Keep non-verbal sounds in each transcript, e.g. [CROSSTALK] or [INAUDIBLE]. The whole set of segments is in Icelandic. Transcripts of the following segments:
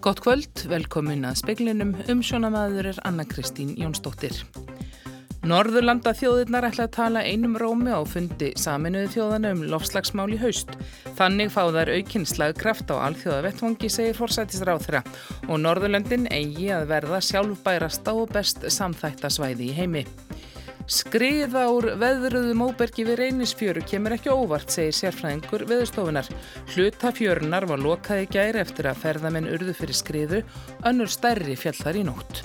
Gott kvöld, velkomin að speklinum, umsjónamaður er Anna Kristín Jónsdóttir. Norðurlanda þjóðirnar ætla að tala einum rómi á fundi saminuði þjóðana um lofslagsmál í haust. Þannig fá þær aukinn slagkraft á alþjóða vettvangi, segir forsættisráð þeirra og Norðurlöndin eigi að verða sjálfbærasta og best samþættasvæði í heimi. Skriða úr veðruðum óbergi við reynisfjöru kemur ekki óvart, segir sérfræðingur veðurstofunar. Hlutafjörunar var lokaði gæri eftir að ferðamenn urðu fyrir skriðu, önnur stærri fjallar í nótt.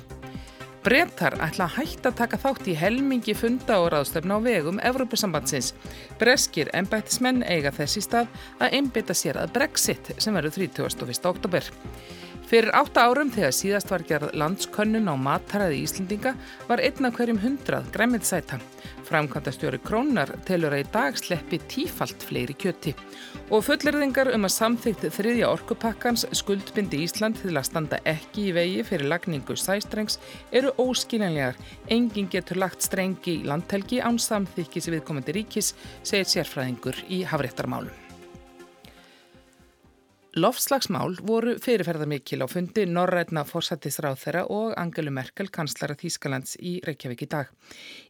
Brettar ætla að hætta að taka þátt í helmingi funda og ráðstöfna á vegum Evrópusambandsins. Breskir ennbættismenn eiga þessi stað að einbytta sér að Brexit sem verður 31. oktober. Fyrir átta árum þegar síðast var gerð landskönnun á mataræði Íslendinga var einna hverjum hundrað græmiðsæta. Framkvæmda stjóri Krónar telur að í dag sleppi tífalt fleiri kjöti. Og fullirðingar um að samþygt þriðja orkupakkans skuldbindi Ísland til að standa ekki í vegi fyrir lagningu sæstrengs eru óskiljanlegar. Engin getur lagt strengi í landhelgi án samþykis viðkomandi ríkis, segir sérfræðingur í Hafréttarmálum. Lofslagsmál voru fyrirferðarmikil á fundi Norrætna fórsættisráð þeirra og Angelu Merkel, kanslara Þýskalands í Reykjavík í dag.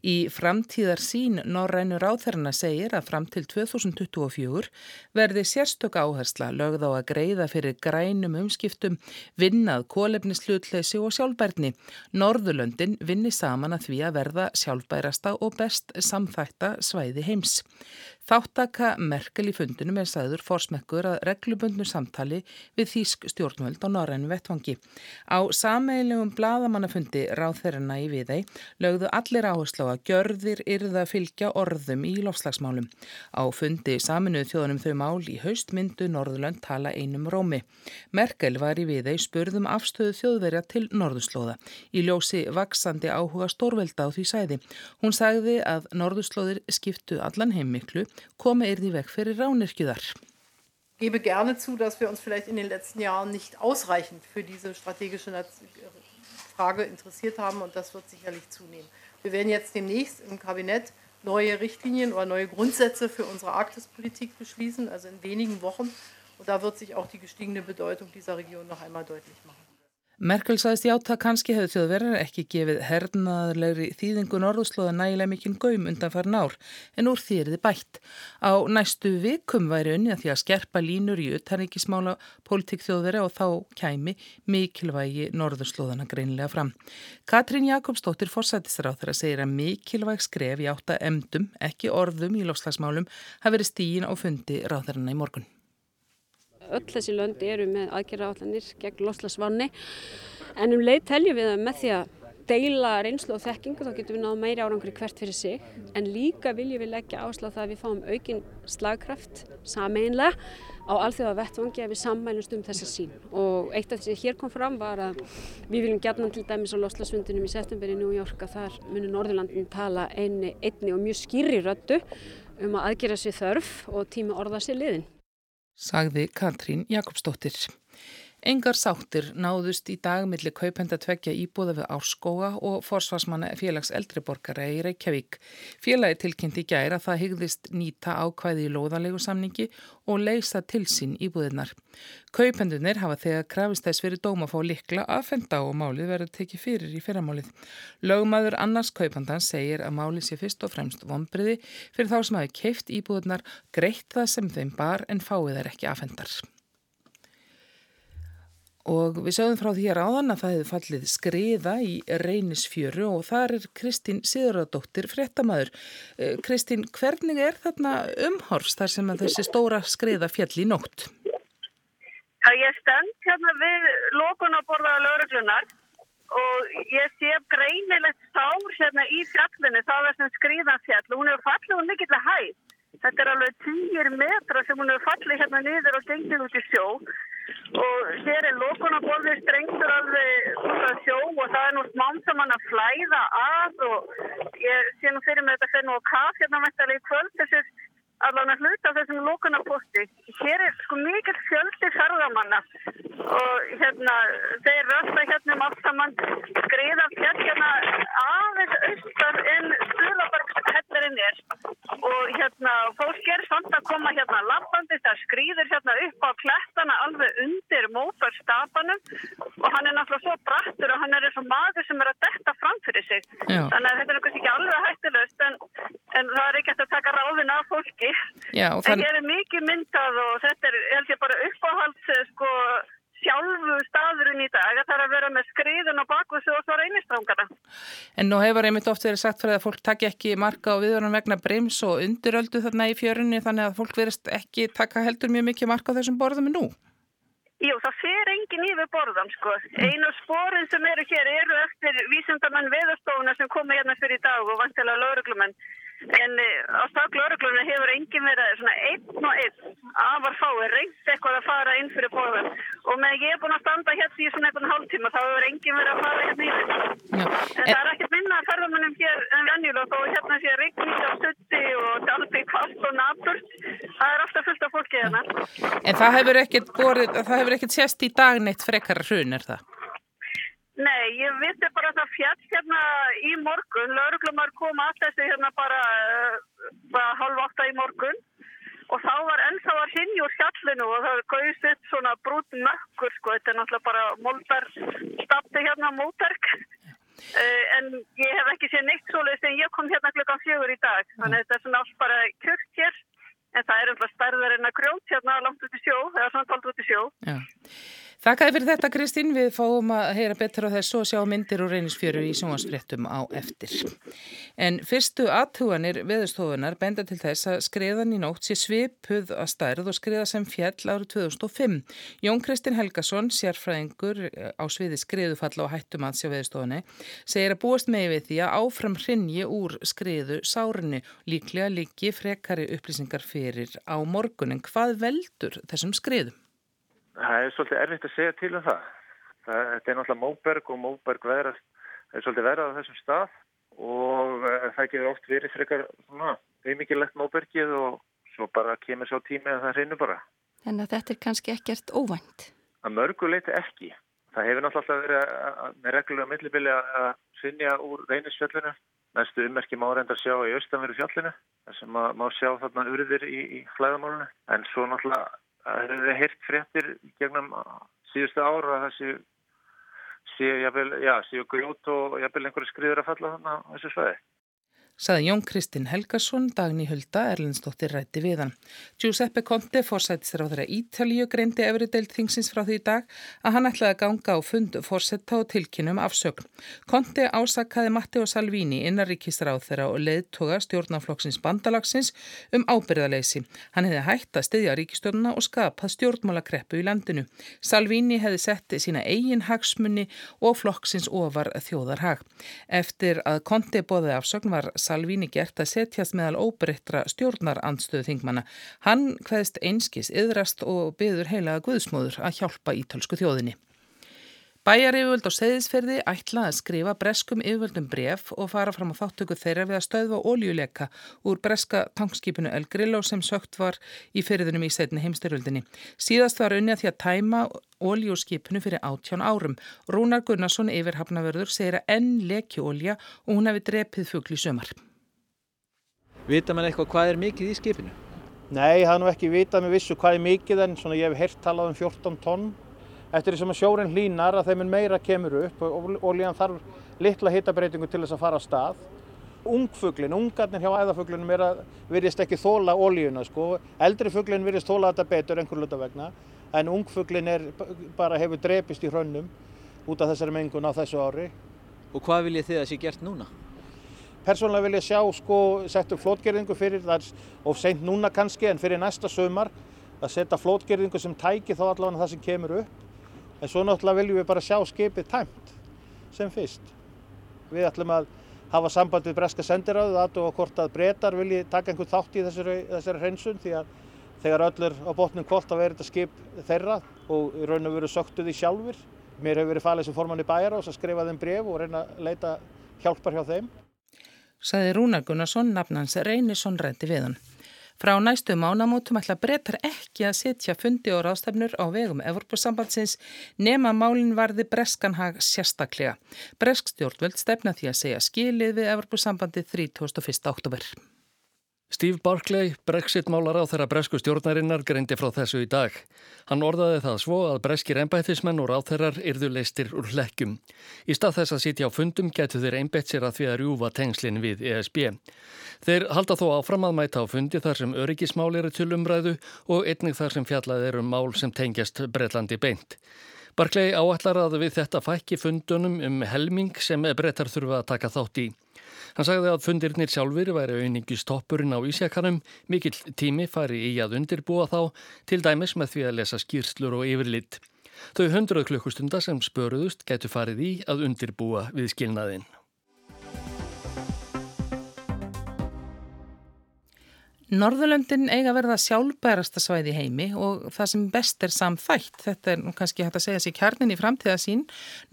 Í framtíðar sín Norrænu ráðherrana segir að fram til 2024 verði sérstök áhersla lögð á að greiða fyrir grænum umskiptum, vinnað kólefnislautleysi og sjálfbærni. Norðurlöndin vinni saman að því að verða sjálfbærasta og best samþætta svæði heims. Þáttaka Merkel í fundunum er sagður fórsmekkur að reglubundnu samtali við Þísk stjórnvöld á Norrænu vettvangi. Á sameilegum bladamannafundi ráð þeirrana í viðei lögðu allir áherslu á að gjörðir yrða að fylgja orðum í lofslagsmálum. Á fundi saminuð þjóðunum þau mál í haustmyndu Norðurlönd tala einum rómi. Merkel var í viðei spurðum afstöðu þjóðverja til Norðurslóða. Í ljósi vaksandi áhuga stórvelda á því sæði. Hún sagði að Norðurslóðir skiptu allan heimiklu komme er für die Raunirkjudar. Ich gebe gerne zu, dass wir uns vielleicht in den letzten Jahren nicht ausreichend für diese strategische Frage interessiert haben und das wird sicherlich zunehmen. Wir werden jetzt demnächst im Kabinett neue Richtlinien oder neue Grundsätze für unsere Arktispolitik beschließen, also in wenigen Wochen. Und da wird sich auch die gestiegene Bedeutung dieser Region noch einmal deutlich machen. Merkel saðist játa kannski hefði þjóðverðar ekki gefið hernaðarlegri þýðingu norðuslóða nægilega mikinn gaum undan farin ár en úr því er þið bætt. Á næstu vikum væri unni að því að skerpa línur í utanrikismála politík þjóðverða og þá kæmi mikilvægi norðuslóðana greinlega fram. Katrín Jakobsdóttir fórsættisráð þeirra segir að mikilvæg skref í átta emdum, ekki orðum í lofslagsmálum, hafi verið stígin á fundi ráðherrana í morgun öll þessi lönd eru með aðgerra allanir gegn loslasvanni en um leið teljum við að með því að deila reynslu og þekkingu þá getum við náðu meiri árangri hvert fyrir sig. En líka viljum við leggja áslá það að við fáum aukin slagkraft sameinlega á alþjóða vettvangi að við sammælumst um þessa sín og eitt af því sem hér kom fram var að við viljum gætna til dæmis á loslasvundunum í september í New York að þar munir Norðurlandin tala einni, einni og mjög skýri röttu um að aðgera sér þörf og tíma orða sér liðin sagði Katrín Jakobsdóttir. Engar sáttir náðust í dagmilli kaupenda tveggja íbúða við Árskóga og forsvarsmanna félags eldriborgara í Reykjavík. Félagi tilkynnti gæra að það hygðist nýta ákvæði í loðalegu samningi og leysa til sín íbúðinar. Kaupendunir hafa þegar krafist þess fyrir dóma fá likla aðfenda og málið verður tekið fyrir í fyrramálið. Lögmaður annars kaupandan segir að málið sé fyrst og fremst vonbriði fyrir þá sem hafi keift íbúðinar greitt það sem þeim bar en fáið er ekki aðfendar. Og við sögum frá því að áðan að það hefði fallið skriða í reynisfjöru og þar er Kristín Sigurðardóttir fréttamaður. Eh, Kristín, hvernig er þarna umhors þar sem þessi stóra skriða fjall í nótt? Já, ég stend hérna við lókunaborðaða lauruglunar og ég sé greinilegt sár hérna í fjallinu, það er sem skriðan fjall. Hún er fallið og mikill að hæð. Þetta er alveg týjir metra sem hún er fallið hérna niður og gengið út í sjó. Og hér er lókunarborðið strengtur alveg út af sjó og það er nú smám sem hann að flæða að og ég sé nú fyrir mig þetta fyrir nú að kaf hérna mættalega í kvöld. Þessir allan að hluta þessum lókunarposti. Hér er sko mikil fjöldi ferðamanna og hérna þeir rösta hérna um allt saman. Skriða fjall hérna aðeins austar en Stulabergshellir staðurinn er og hérna fólk er samt að koma hérna lappandi það skrýður hérna upp á klettana alveg undir mótorstafanum og hann er náttúrulega svo brattur og hann er eins og maður sem er að detta fram fyrir sig Já. þannig að þetta er kannski ekki alveg hættilegst en, en það er ekki að taka ráðin af fólki Já, þann... en hér er mikið myndað og þetta er held ég bara uppáhalds sko sjálfu staðurinn í dag að það er að vera með skriðun og bakvössu og svo reynistrángana. En nú hefur einmitt oft verið sagt fyrir að fólk takja ekki marka á viðvörnum vegna brims og undiröldu þarna í fjörunni þannig að fólk verist ekki taka heldur mjög mikið marka á þessum borðum nú. Jú, það fer engin yfir borðan sko. Einu sporin sem eru hér eru eftir vísendamenn veðastofuna sem koma hérna fyrir í dag og vantilega lauruglumenn en eh, á staklauruglunni hefur engin verið svona einn og einn. Afar fáið reynd eitthvað að fara inn fyrir bóðum og með ég er búin að standa hérna í svona einhvern hálftíma þá hefur engin verið að fara hérna í þetta. En það er ekkert minna að ferðamennum hér en venjulega þó hérna sé rigning á stutti og dalbi kvast og naburt það er alltaf fullt af fólki hérna. En það hefur ekkert, sést í dagneitt frekar hrun er það? Nei, ég vissi bara að það fjall hérna í morgun, lauruglumar kom að þessu hérna bara, uh, bara halv átta í morgun. Og þá var ennþá að hinni úr fjallinu og það gauðs upp svona brútt mökkur sko, þetta er náttúrulega bara moldar stapti hérna móterk uh, en ég hef ekki séð neitt svoleiðis en ég kom hérna klukkan fjögur í dag, þannig að þetta er svona allt bara kjörkt hér. En það er umhlað stærðar en að grjót hérna langt út í sjó, eða svona talt út í sjó. Já. Þakkaði fyrir þetta Kristín, við fáum að heyra betur á þessu og sjá myndir og reynisfjöru í sjónvarsfréttum á eftir. En fyrstu aðtuganir veðustofunar benda til þess að skriðan í nótt sé svipuð að stærð og skriða sem fjall árið 2005. Jón Kristinn Helgason, sérfræðingur á sviði skriðufalla og hættum að sjá veðustofunni, segir að búast með við því að áfram hrinji úr skriðu sárinu líklega líki frekari upplýsingar fyrir á morgunin. Hvað veldur þessum skriðum? Það er svolítið erfitt að segja til um það. það þetta er náttúrulega móberg og móberg veðrast, það er svolítið verið á þessum stað og eh, það getur oft verið frekar auðmikilegt móbergið og svo bara kemur svo tími að það reynur bara. En þetta er kannski ekkert óvænt? Að mörguleiti ekki. Það hefur náttúrulega verið með reglulega millibili að sinja úr reynisfjöllinu. Næstu ummerki má reynda að sjá í austanveru fjallinu, sem má sjá þarna urðir í, í flæðamálunu. En svo náttúrulega það hefur heirt fréttir gegnum síðustu ára að það séu séu, grjót og jafnvel einhverju skriður að falla þannig á þessu svæði saði Jón Kristinn Helgason, Dagni Hulda, Erlendsdóttir rætti við hann. Giuseppe Conte, fórsættistur á þeirra Ítalíu, greindi efri deilt þingsins frá því dag að hann ætlaði að ganga á fund fórsetta og tilkynum afsögn. Conte ásakaði Matteo Salvini innaríkistur á þeirra og leiðtoga stjórnaflokksins bandalagsins um ábyrðaleysi. Hann hefði hægt að styðja ríkistjórnuna og skapað stjórnmálakreppu í landinu. Salvini hefði setti sína eigin hagsmunni og flokksins ofar þjóðarhag. Eftir að Conte bóði afsögn var Salvini gert að setjast meðal óbreyttra stjórnarandstöðu þingmanna. Hann hvaðist einskis yðrast og byður heilaga guðsmóður að hjálpa ítölsku þjóðinni. Bæjar yfirvöld á segðisferði ætla að skrifa breskum yfirvöldum bref og fara fram á þáttöku þeirra við að stöðva óljuleika úr breska tankskipinu El Grillo sem sökt var í fyrirðunum í setni heimstyrjöldinni. Síðast var unni að því að tæma óljuskipinu fyrir áttján árum. Rúnar Gunnarsson yfir hafnavörður segir að enn leki ólja og hún hefði drepið fugli sömar. Vita mann eitthvað hvað er mikið í skipinu? Nei, það er nú ekki vitað með vissu hvað er mikið en svona ég hef heyrt talað um 14 tonn eftir því sem að sjóren hlínar að þeim meira kemur upp og olían þarf litla hitabreitingu til þess að fara að stað. Ungfuglin, ungarnir hjá æðafuglinum er að virðist ekki þóla olíuna sko. Eldri fuglin virðist þóla þetta betur einhver luta vegna en ungfuglin er, bara hefur drepist í hrönnum út af þessari mengun á þessu ári. Og hvað vil ég þið að sé gert núna? Persónulega vil ég sjá sko, setja flótgerðingu fyrir, það of seint núna kannski en fyrir næsta sömar að setja flótgerðingu sem tæki þá allavega það sem kemur upp En svo náttúrulega viljum við bara sjá skipið tæmt sem fyrst. Við ætlum að hafa samband við breska sendiráðu aðtú og hvort að breytar vilji taka einhvern þátt í þessari, þessari hreinsun því að þegar öll er á botnum hvort að vera þetta skip þeirra og raun og veru söktu því sjálfur. Mér hefur verið falið sem formann í bæjar ás að skrifa þeim bref og reyna að leita hjálpar hjá þeim. Saði Rúnar Gunnarsson, nafnans Reynisson rætti við hann. Frá næstu mánamótum ætla breytar ekki að setja fundi og ráðstefnur á vegum Evropasambandsins nema málinn varði Breskanhag sérstaklega. Bresk stjórnvöld stefna því að segja skilið við Evropasambandi 31. oktober. Steve Barclay, brexit-málar á þeirra bresku stjórnarinnar, greindi frá þessu í dag. Hann orðaði það svo að breskir einbættismenn og ráþeirar yrðu leistir úr hlekkjum. Í stað þess að sitja á fundum getur þeir einbætt sér að því að rjúfa tengslinn við ESB. Þeir halda þó áfram að mæta á fundi þar sem öryggismál eru til umræðu og einnig þar sem fjallað eru mál sem tengjast Breitlandi beint. Barclay áallar að við þetta fækki fundunum um helming sem brettar þurfa að taka þátt í. Hann sagði að fundirnir sjálfur væri auðningi stoppurinn á Ísjakanum, mikill tími fari í að undirbúa þá, til dæmis með því að lesa skýrslur og yfirlitt. Þau hundruð klukkustunda sem spöruðust getur farið í að undirbúa við skilnaðinn. Norðurlöndin eiga að verða sjálfbærasta svæði heimi og það sem best er samþætt. Þetta er kannski hægt að segja sér kjarnin í framtíða sín.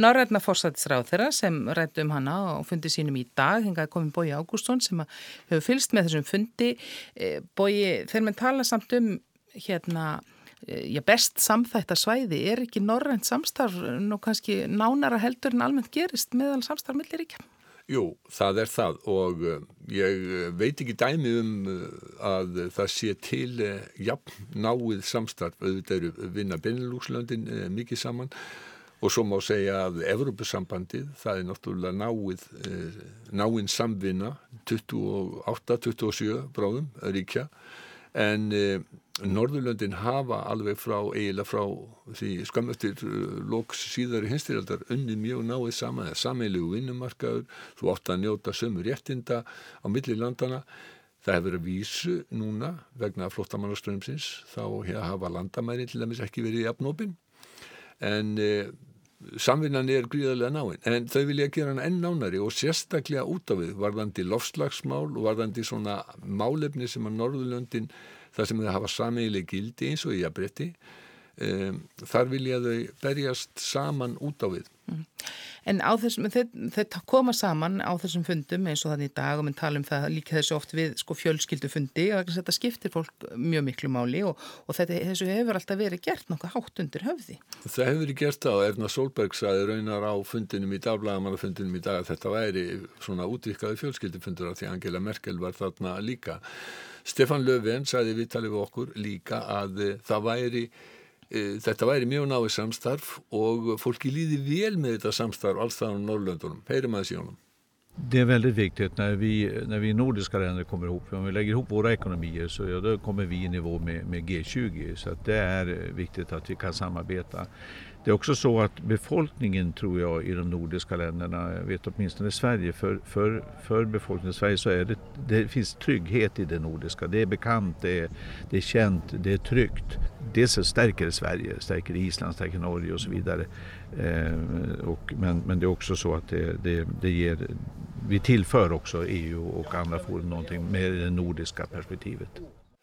Norrætna fórsættisráð þeirra sem rættu um hana og fundi sínum í dag. Hengaði komin Bói Ágústsson sem hefur fylst með þessum fundi. E, Bói, þegar mann tala samt um hérna, e, já, best samþætta svæði, er ekki norrænt samstarf nú kannski nánara heldur en almennt gerist meðal samstarf millir ekki? Jú, það er það og uh, ég uh, veit ekki dæmi um uh, að það sé til jafn náið samstarf. Auðvitað eru vinna Benelúkslöndin mikið saman og svo má segja að Evrópusambandið, það er náttúrulega náið, náinn samvinna 28-27 bráðum ríkja. En Norðurlöndin hafa alveg frá eiginlega frá því skamöftir uh, loks síðar í hinstyrjaldar unni mjög náið sama eða sameilu vinnumarkaður, þú ótt að njóta sömur réttinda á milli landana það hefur verið að vísu núna vegna flottamannaströmsins þá hafa landamæri til dæmis ekki verið í apnópin en eh, samvinnan er gríðarlega náinn en þau vilja gera hann enn nánari og sérstaklega út af við varðandi lofslagsmál og varðandi svona málefni sem að Norðurlöndin þar sem þau hafa sameigileg gildi eins og í aðbretti um, þar vilja þau berjast saman út á við. En á þessum, þeir koma saman á þessum fundum eins og þannig í dag og minn tala um það líka þessu oft við sko fjölskyldufundi og þetta skiptir fólk mjög miklu máli og, og þetta, þessu hefur alltaf verið gert nokkuð hátt undir höfði. Það hefur verið gert á Erna Solberg saði raunar á fundinum í dagblagamannafundinum í dag að þetta væri svona útvikkaði fjölskyldufundur af því Angela Merkel var þarna líka Stefan Löfven sagði viðtalið við okkur líka að eh, það væri Eh, þetta væri mjög náið samstarf og fólki líði vel med þetta samstarf alls það á Norrlöndunum. Heyrum aðeins í honum. Det är väldigt viktigt när vi, när vi nordiska länder kommer ihop. Om vi lägger ihop våra ekonomier så ja, då kommer vi i nivå med, med G20. Så det är viktigt att vi kan samarbeta. Det är också så att befolkningen tror jag i de nordiska länderna, jag vet åtminstone i Sverige, för, för, för befolkningen i Sverige så är det, det finns trygghet i det nordiska. Det är bekant, det är, det är känt, det är tryggt. Dels stärker det Sverige, stärker Island, stärker Norge och så vidare. Eh, och, men, men det är också så att det, det, det ger, vi tillför också EU och andra forum någonting med det nordiska perspektivet.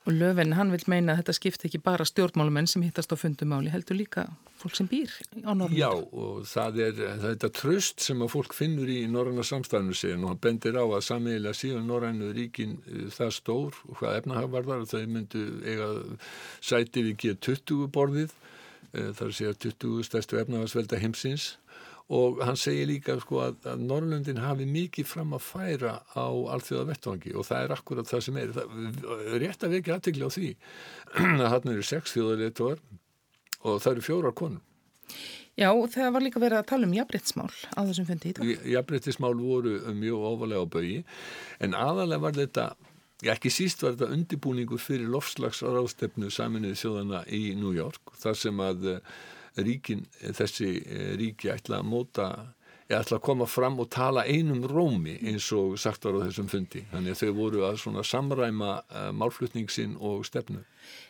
Og Löfven, hann vil meina að þetta skipti ekki bara stjórnmálumenn sem hittast á fundumáli, heldur líka fólk sem býr á Norrlanda. Já, og það er, þetta tröst sem að fólk finnur í Norranna samstæðinu síðan og hann bendir á að sameigilega síðan Norrannu ríkin uh, það stór og hvað efnahagvarðar þau myndu eiga sæti við G20 borðið, uh, þar sé að 20 stærstu efnahagsvelda heimsins og hann segir líka sko, að, að Norrlöndin hafi mikið fram að færa á allþjóða vettvangi og það er akkurat það sem er það, rétt að vekja aðtegli á því [CLEARS THROAT] að hann eru sex þjóðarleituar og það eru fjórar konur Já, það var líka verið að tala um jafnbryttismál á þessum fundi í dag. Jafnbryttismál voru mjög ofalega á bögi en aðalega var þetta, ekki síst var þetta undibúningur fyrir lofslagsráðstefnu saminuði þjóðana í New York þar sem að ríkin, þessi eh, ríki ætla að móta ég ætla að koma fram og tala einum rómi eins og sagt var á þessum fundi. Þannig að þau voru að samræma uh, málflutningsin og stefnu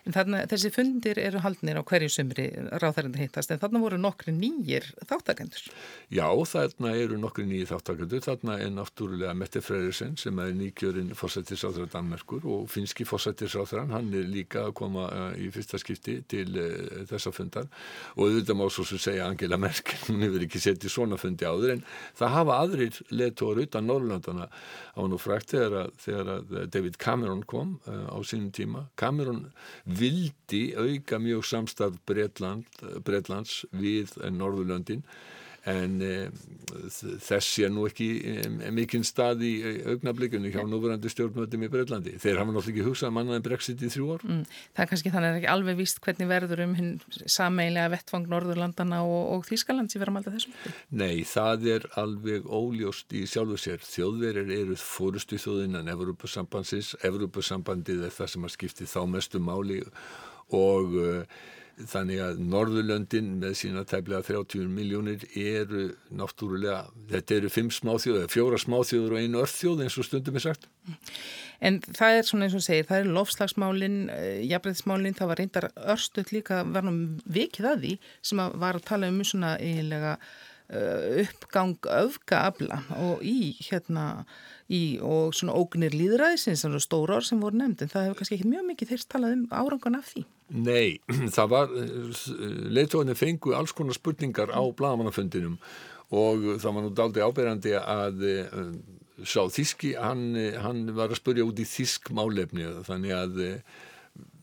En þarna, þessi fundir eru haldnir á hverju sömri ráðhærandi hittast en þarna voru nokkri nýjir þáttakendur. Já, þarna eru nokkri nýjir þáttakendur. Þarna er náttúrulega Mette Freyrisson sem er nýkjörinn fósættisáþra Danmerkur og finski fósættisáþran, hann er líka að koma uh, í fyrsta skipti til uh, þessa fundar og auðvitað má svo sem segja Angela Merkel, [LAUGHS] hún hefur ekki settið svona fundi áður en það hafa aðrir letóður utan Norrlandana á nú frækt þegar, þegar David Cameron kom uh, á sínum tíma. Cameron vildi auka mjög samstað Breitland, Breitlands við Norðurlöndin en þess sé nú ekki mikinn stað í augnablikunni hjá núverandi stjórnmöndum í Breitlandi. Þeir hafa náttúrulega ekki hugsað mannaðin brexit í þrjú ár. Mm, það er kannski þannig að það er ekki alveg víst hvernig verður um hinn sameilega vettvang Norðurlandana og, og Þýskaland sem verður að malda þessum. Nei, það er alveg óljóst í sjálfu sér. Þjóðverir eru fórustu þjóðinnan Evropasambandsins. Evropasambandið er það sem að skipti þá mestu máli og uh, þannig að Norðurlöndin með sína tæmlega 30 miljónir eru náttúrulega, þetta eru fimm smáþjóður, fjóra smáþjóður og einu örþjóð eins og stundum er sagt. En það er svona eins og segir, það er lofslagsmálin, eh, jafnveidsmálin, það var reyndar örstuð líka verðum vikið að því sem að var að tala um svona eiginlega uh, uppgang öfgaabla og í hérna í og svona ógnir líðræðisins, svona stóra orð sem voru nefnd en það hefur kannski ekki mjög mikið þeirst talað um árangan af því. Nei, [CLEARS THROAT] það var, leittóðinni fengu alls konar spurningar á blagamannafundinum og það var nú daldi áberandi að uh, sá Þíski, hann, hann var að spurja út í Þísk málefni þannig að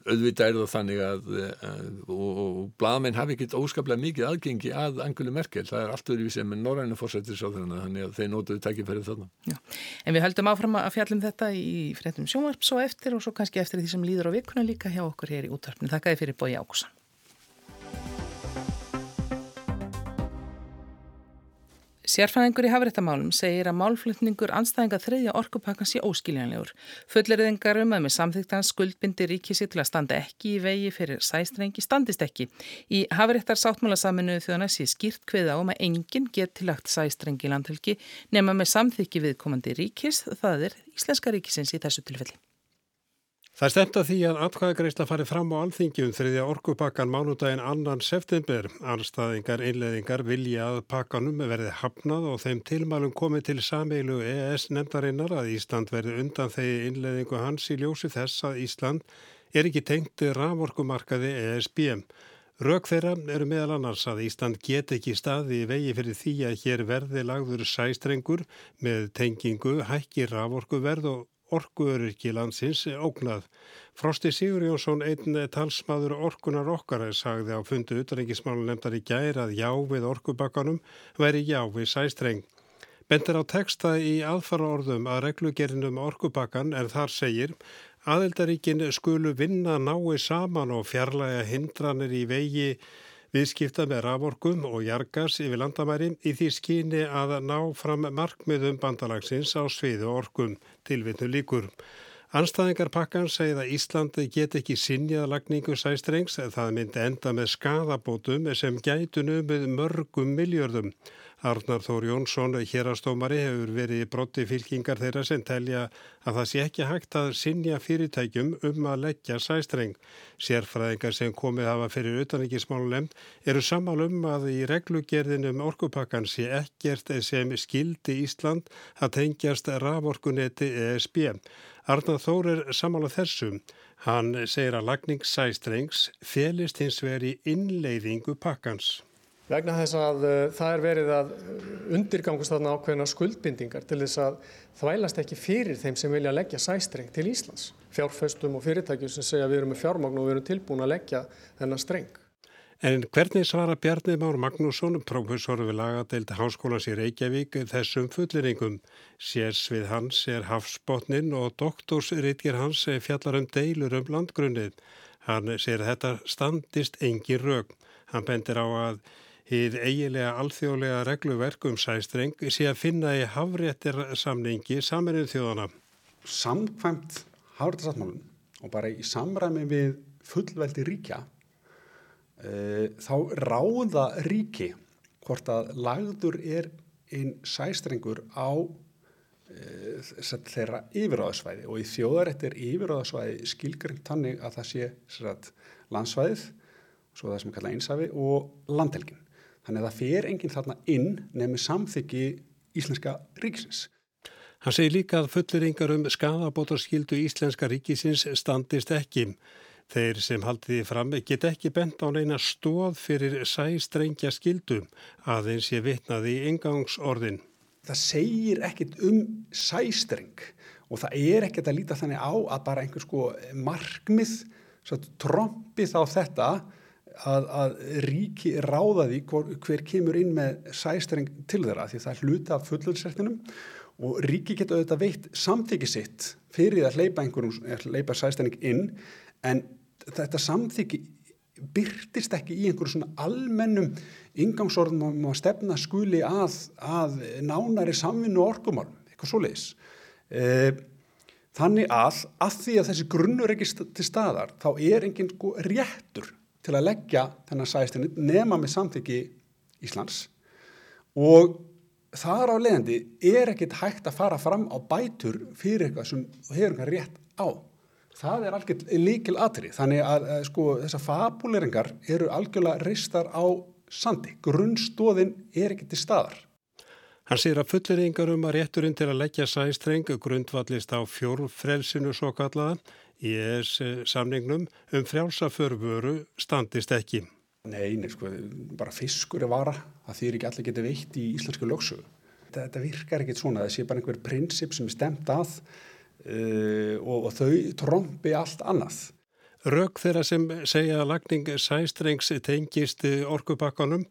auðvitað er það þannig að, eh, og, og blagamenn hafi ekkert óskaplega mikið aðgengi að Angelu Merkel, það er allt öðru sem er norræna fórsættir sá þarna, þannig að þeir nótuðu takkifærið þarna. En við höldum áfram að fjallum þetta í fréttum sjónvarp svo eftir og svo kannski eftir því sem líður á vikuna líka hjá okkur hér í útvarpinu. Þakkaði fyrir Bói Ákusan. Sérfæðingur í hafréttamálum segir að málflutningur anstæðinga þriðja orkupakkan sé óskiljanlegur. Fulleriðingar um að með samþýgtans skuldbindi ríkisi til að standa ekki í vegi fyrir sæstrengi standist ekki. Í hafréttar sáttmála saminuðu þjóðana sé skýrt kveða um að enginn geti lagt sæstrengi landhelgi nema með samþykki viðkomandi ríkis, það er Íslenska ríkisins í þessu tilfelli. Það stemta því að atkvæðagreysla fari fram á alþingjum þriðja orkupakkan mánudaginn annan september. Anstæðingar innleðingar vilja að pakkanum verði hafnað og þeim tilmælum komið til sameilu ES nefndarinnar að Ísland verði undan þegi innleðingu hans í ljósi þess að Ísland er ekki tengt raforkumarkaði ESB. Rök þeirra eru meðal annars að Ísland get ekki staði í vegi fyrir því að hér verði lagður sæstrengur með tengingu, hækki raforkuverð og orkuöryrki landsins ógnað. Frosti Sigur Jónsson, einn talsmaður orkunar okkar, sagði á fundu utanengismálu nefndar í gæri að já við orkubakkanum veri já við sæstreng. Bendir á texta í aðfara orðum að reglugerinum orkubakkan en þar segir aðeldaríkin skulu vinna nái saman og fjarlæga hindranir í vegi viðskipta með raforkum og jargas yfir landamæri í því skyni að ná fram markmiðum bandalagsins á sviðu orkum tilvinnu líkur. Anstæðingar pakkan segið að Íslandi get ekki sinjað lagningu sæstrengs en það myndi enda með skadabótum sem gætu numið mörgum miljörðum. Arnar Þór Jónsson, hérastómari, hefur verið brotti fylkingar þeirra sem telja að það sé ekki hægt að sinja fyrirtækjum um að leggja sæstreng. Sérfræðingar sem komið hafa fyrir utanrikkismálunemnd eru samal um að í reglugerðinum orkupakkan sé ekkert sem skildi Ísland að tengjast raforkunetti ESB. Arnar Þór er samála þessum. Hann segir að lagning sæstrengs felist hins veri innleiðingu pakkans vegna þess að uh, það er verið að undirgangast þarna ákveðna skuldbindingar til þess að þvælast ekki fyrir þeim sem vilja leggja sæstreng til Íslands. Fjárföstum og fyrirtækjum sem segja við erum með fjármagn og við erum tilbúin að leggja þennan streng. En hvernig svara Bjarni Már Magnússon, professor við lagadeild Háskólas í Reykjavík, þessum fulliringum? Sérs við hans er hafsbótnin og doktorsritger hans fjallar um deilur um landgrunnið. Hann að þetta standist engin rög. Hann bendir á að Hið eigilega alþjóðlega regluverk um sæstreng sé að finna í hafréttir samningi saminuð þjóðana. Samkvæmt hafréttarsáttmálun og bara í samræmi við fullveldi ríkja e, þá ráða ríki hvort að lagður er einn sæstrengur á e, þeirra yfiráðsvæði og í þjóðarettir yfiráðsvæði skilgrind tannig að það sé landsvæðið, svo það sem er kallað einsafi og landhelgin. Þannig að það fer enginn þarna inn nefnir samþyggi íslenska ríkisins. Hann segir líka að fulliringar um skadabótarskildu íslenska ríkisins standist ekki. Þeir sem haldiði fram get ekki bent á neina stóð fyrir sæstrengja skildu aðeins ég vitnaði í engangsorðin. Það segir ekkit um sæstreng og það er ekkit að líta þannig á að bara einhver sko markmið trompið á þetta að, að ríki ráða því hver, hver kemur inn með sæstreng til þeirra því það er hluta af fullöldsrættinum og ríki geta auðvitað veitt samþyggi sitt fyrir að hleypa einhverjum, hleypa sæstreng inn en þetta samþyggi byrtist ekki í einhverjum svona almennum ingangsorðum um að stefna skuli að, að nánari samvinnu orkumálum, eitthvað svo leiðis. E, þannig að, að því að þessi grunnur ekki til staðar, þá er enginn sko réttur til að leggja þennan sæstinni nema með samþyggi Íslands og þar á leiðandi er ekkit hægt að fara fram á bætur fyrir eitthvað sem hefur eitthvað rétt á. Það er algjörlega líkil aðri, þannig að sko þessar fabuleringar eru algjörlega reistar á sandi. Grunnstóðin er ekki til staðar. Hann sér að fulleringar um að rétturinn til að leggja sæstreng grundvallist á fjórfrelsinu svo kallaða í ES samningnum um frjálsaförfuru standist ekki. Nei, nei, sko, bara fiskur er vara, það þýr ekki allir getið veitt í íslensku lögsu. Þetta, virkar ekkit svona, það sé bara einhver prinsip sem er stemt að uh, og, og þau trombi allt annað. Rögg þeirra sem segja að lagning sæstrengs tengist orkubakkanum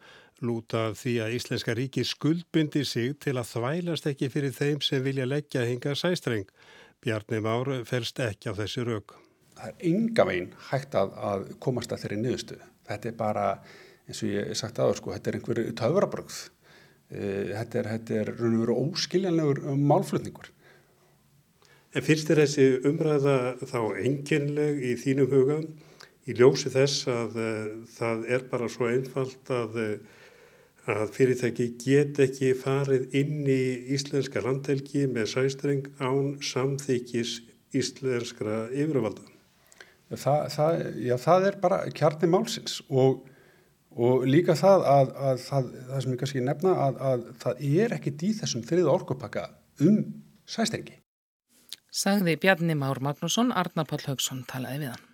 lúta því að Íslenska ríki skuldbindi sig til að þvælast ekki fyrir þeim sem vilja leggja hinga sæstreng. Bjarni Már felst ekki á þessi rögg. Það er ynga veginn hægt að, að komast að þeirri niðurstu. Þetta er bara, eins og ég sagt aður, sko, þetta er einhverju töfrabrögð. Eh, þetta er, þetta er raun og veru óskiljanlegur málflutningur. En finnst þér þessi umræða þá enginleg í þínum huga í ljósi þess að uh, það er bara svo einfalt að, að fyrirtæki get ekki farið inn í íslenska landhelgi með sæstreng án samþykis íslenskra yfirvalda? Það, það, já, það er bara kjarni málsins og, og líka það að, að það, það sem ég kannski nefna að, að það er ekki í þessum þriða orkupakka um sæstrengi. Sagði Bjarni Már Magnússon, Arnar Páll Haugsson talaði við hann.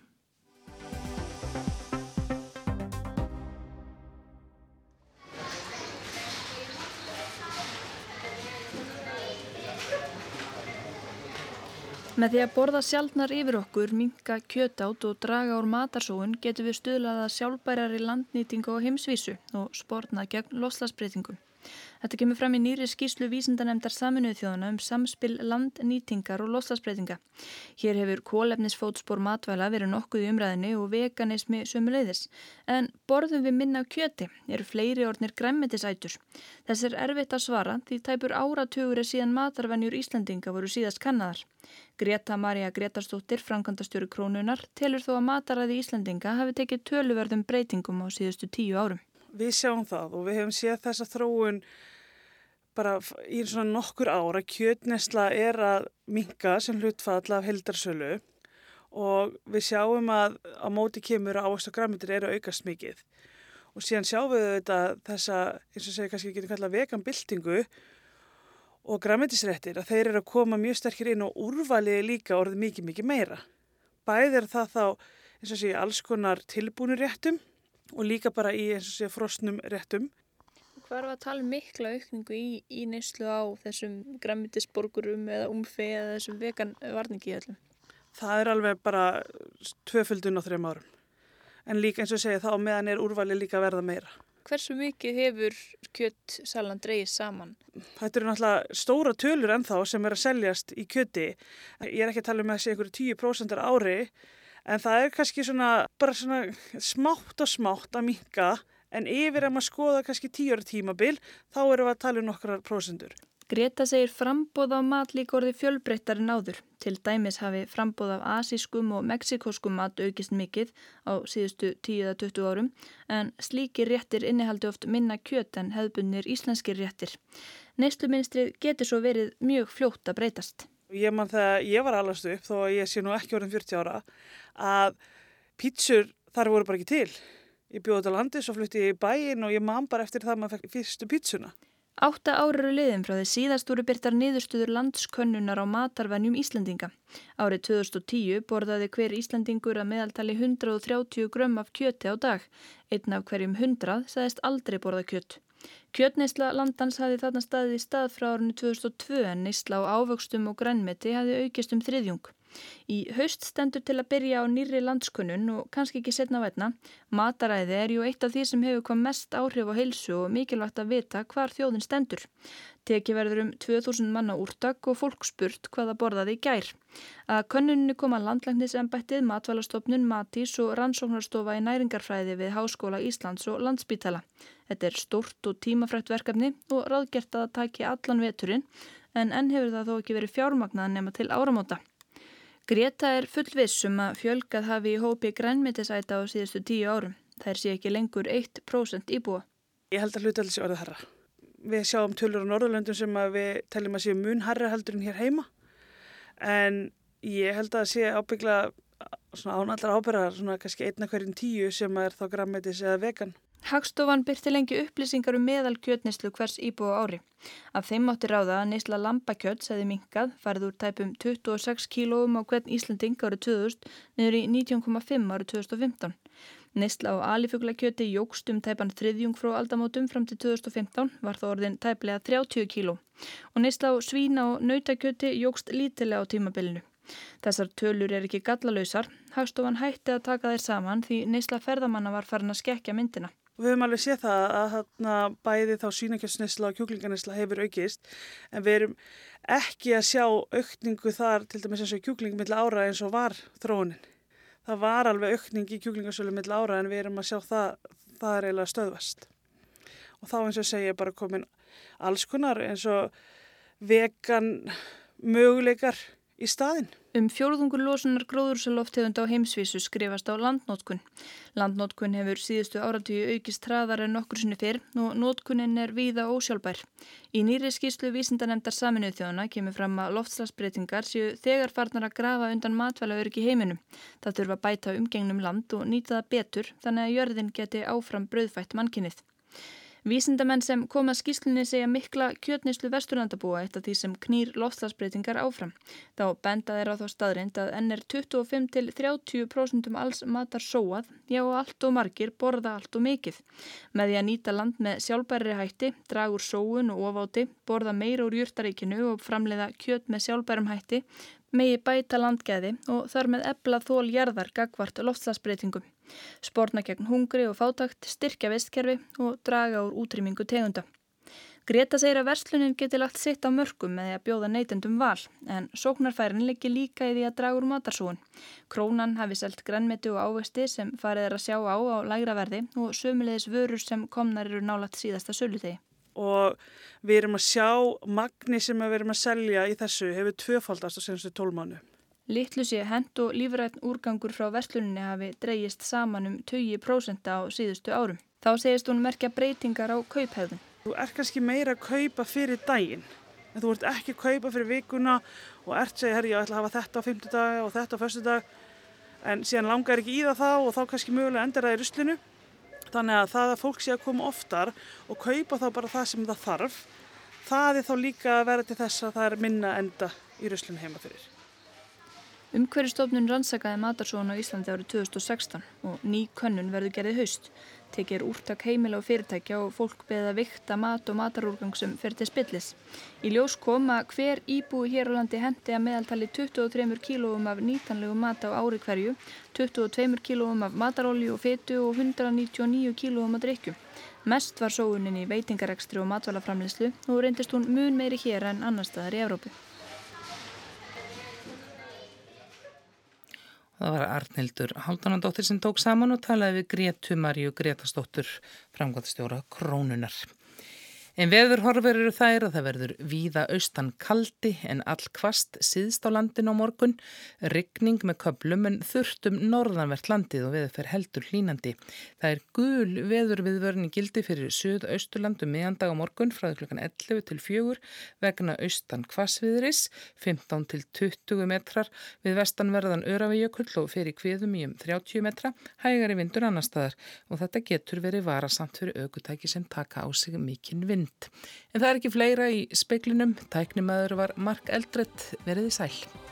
Með því að borða sjálfnar yfir okkur, minka kjötátt og draga úr matarsóun getur við stuðlaða sjálfbærari landnýtingu á heimsvísu og spórna gegn loslasbreytingum. Þetta kemur fram í nýri skýslu vísindanemdar saminuð þjóðana um samspil landnýtingar og loslasbreytinga. Hér hefur kólefnisfótspor matvæla verið nokkuð í umræðinni og veganismi sömuleiðis. En borðum við minna kjöti eru fleiri ornir græmmetisætur. Þess er erfitt að svara því tæpur áratugur er síðan matarvenjur Íslandinga voru síðast kannaðar. Greta Maria Gretarstóttir, frankandastjóri Krónunar, telur þó að mataræði Íslandinga hafi tekið töluverðum breytingum á síðustu tíu árum við sjáum það og við hefum séð þessa þróun bara í svona nokkur ára kjötnesla er að minga sem hlutfall af heldarsölu og við sjáum að á móti kemur að ávast og græmitir eru aukast mikið og síðan sjáum við þetta þessa, eins og segja kannski við getum kallað veganbildingu og græmitisrættir að þeir eru að koma mjög sterkir inn og úrvaliði líka orðið mikið mikið meira. Bæðið er það þá eins og segja alls konar tilbúnuréttum og líka bara í eins og sé frostnum réttum. Hvað er að tala um mikla aukningu í, í neyslu á þessum græmitisborgurum eða umfi eða þessum vegan varningi allum? Það er alveg bara tvöföldun á þrejum árum. En líka eins og segja þá meðan er úrvali líka að verða meira. Hversu mikið hefur kjöttsalan dreyið saman? Þetta eru náttúrulega stóra tölur ennþá sem er að seljast í kjötti. Ég er ekki að tala um að þessi einhverju 10% ári en það er kannski svona bara svona smátt og smátt að minka en yfir að maður skoða kannski tíur tímabil þá erum við að tala um nokkrar prósendur. Greta segir frambóð á mat líka orði fjölbreyttar en áður. Til dæmis hafi frambóð af asískum og meksikoskum mat aukist mikill á síðustu 10-20 árum en slíkir réttir innihaldi oft minna kjöt en hefðbunir íslenskir réttir. Neistluminstrið getur svo verið mjög fljótt að breytast. Ég mann þegar ég var allast upp, þó að ég sé nú ekki orðin 40 ára, að pítsur þar voru bara ekki til. Ég bjóði þetta landi, svo flutti í bæin og ég man bara eftir það maður fekk fyrstu pítsuna. Átta árið liðin frá því síðast voru byrtar niðurstuður landskönnunar á matarvennjum Íslandinga. Árið 2010 borðaði hver Íslandingur að meðaltali 130 grömm af kjöti á dag. Einn af hverjum 100 sagðist aldrei borða kjött. Kjötneysla landans hafi þarna staðið í stað frá árinu 2002 en neysla á ávöxtum og grænmeti hafi aukist um þriðjung. Í haust stendur til að byrja á nýri landskunnun og kannski ekki setna vætna. Mataræði er ju eitt af því sem hefur hvað mest áhrif á heilsu og mikilvægt að vita hvar þjóðin stendur. Teki verður um 2000 manna úrtak og fólk spurt hvaða borðaði í gær. Að könnunni koma landlæknisembættið, matvælastofnun, matís og rannsóknarstofa í næringarfræði við Háskóla Íslands og Landsbítala. Þetta er stort og tímafrætt verkefni og ráðgert að það taki allan veturinn en enn hefur það þó ekki verið fjármagnað nema til áramóta. Greta er fullvissum að fjölgað hafi í hópi grænmetisæta á síðustu tíu árum. Það er sé ekki lengur 1% íbúa. Ég held að hluta alls í orðið herra við sjáum tölur á Norðurlöndum sem við teljum að séu mun harra heldur en hér heima en ég held að sé ábyggla svona ánallar ábyrðar svona kannski einna hverjum tíu sem er þá grammetis eða vegan. Hagstofan byrti lengi upplýsingar um meðal kjötnislu hvers íbúa ári. Af þeim átti ráða að neysla lambakjöt segði minkað, farið úr tæpum 26 kílóum á hvern Íslanding árið 2000 niður í 19,5 árið 2015. Neysla á alifuglakjöti jógst um tæpan þriðjung frá aldamótum fram til 2015 var það orðin tæplega 30 kíló og neysla á svína og nautakjöti jógst lítilega á tímabilinu. Þessar tölur er ekki gallalausar, hagstofan hætti að taka þeir saman því neysla ferðamanna var farin að skekja myndina. Við höfum alveg séð það að þarna bæði þá svínakjöfsnesla og kjúklinganisla hefur aukist en við erum ekki að sjá aukningu þar til dæmis eins og kjúklingum milla ára eins og var þróunin það var alveg aukning í kjúklingasölu mill ára en við erum að sjá það, það er eiginlega stöðvast. Og þá eins og segja bara komin alls konar eins og vegan möguleikar í staðin. Um fjóruðungur losunar gróðursaloftegund á heimsvísu skrifast á landnótkun. Landnótkun hefur síðustu áratíu aukist hraðar en okkur sinni fyrr og nótkunin er víða ósjálfbær. Í nýri skýslu vísindanemdar saminuð þjóðana kemur fram að loftslagsbreytingar séu þegar farnar að grafa undan matvæla öryggi heiminum. Það þurfa bæta umgengnum land og nýta það betur þannig að jörðin geti áfram brauðfætt mannkinnið. Vísindamenn sem koma skýslunni segja mikla kjötnislu vesturlandabúa af því sem knýr loftslagsbreytingar áfram. Þá benda þeir á þá staðrind að enn er 25-30% um alls matar sóað, já allt og margir borða allt og mikið. Með því að nýta land með sjálfbæri hætti, dragur sóun og ofáti, borða meira úr júrtaríkinu og framleiða kjöt með sjálfbærum hætti, megi bæta landgæði og þar með ebla þól jarðar gagvart loftslagsbreytingum spórna gegn hungri og fátakt, styrkja vestkerfi og draga úr útrýmingu tegunda. Greta segir að verslunin geti lagt sitt á mörgum með því að bjóða neytendum val, en sóknarfærin liggi líka í því að draga úr matarsúun. Krónan hafi selt grannmeti og ávesti sem farið er að sjá á á lægra verði og sömulegis vörur sem komnar eru nálagt síðasta sölutegi. Og við erum að sjá magni sem við erum að selja í þessu hefur tvöfaldast á senstu tólmánu. Littlu sé hend og lífrætt úrgangur frá versluninni hafi dreyjist saman um 20% á síðustu árum. Þá segist hún merkja breytingar á kauphæðun. Þú ert kannski meira að kaupa fyrir daginn. En þú ert ekki að kaupa fyrir vikuna og ert segja, herri, ég ætla að hafa þetta á fymtudag og þetta á förstudag. En síðan langar ekki í það þá og þá kannski mögulega endur það í ruslinu. Þannig að það að fólk sé að koma oftar og kaupa þá bara það sem það þarf, það er þá líka að vera til þess að það er minna enda í ruslinu heima fyrir. Umhverjastofnun rannsakaði matarsóðan á Íslandi árið 2016 og ný könnun verður gerðið haust. Tekir úrtak heimila og fyrirtækja og fólk beða vikta mat og matarúrgang sem fer til spillis. Í ljós kom að hver íbúi hér á landi hendi að meðaltali 23 kílóum af nýtanlegu mat á ári hverju, 22 kílóum af matarolju og fetu og 199 kílóum af drikkjum. Mest var sóunin í veitingarekstri og matvælaframlislu og reyndist hún mun meiri hér en annar staðar í Evrópu. Það var Arnildur Haldanandóttir sem tók saman og talaði við Gretu Marju Gretastóttur, framgóðstjóra Krónunar. En veðurhorfur eru þær að það verður víða austan kaldi en all kvast síðst á landin á morgun, ryggning með köplum en þurftum norðanvert landið og veður fer heldur hlínandi. Það er gul veður viðvörni gildi fyrir söð-austurlandum meðandag á morgun frá klukkan 11 til 4 vegna austan kvastviðris, 15 til 20 metrar við vestanverðan Öravíjökull og fyrir kviðum í um 30 metra, hægari vindur annar staðar. Og þetta getur verið varasamt fyrir aukutæki sem taka á sig mikinn vind mynd. En það er ekki fleira í speiklinum. Tæknimaður var Mark Eldredd veriði sæl.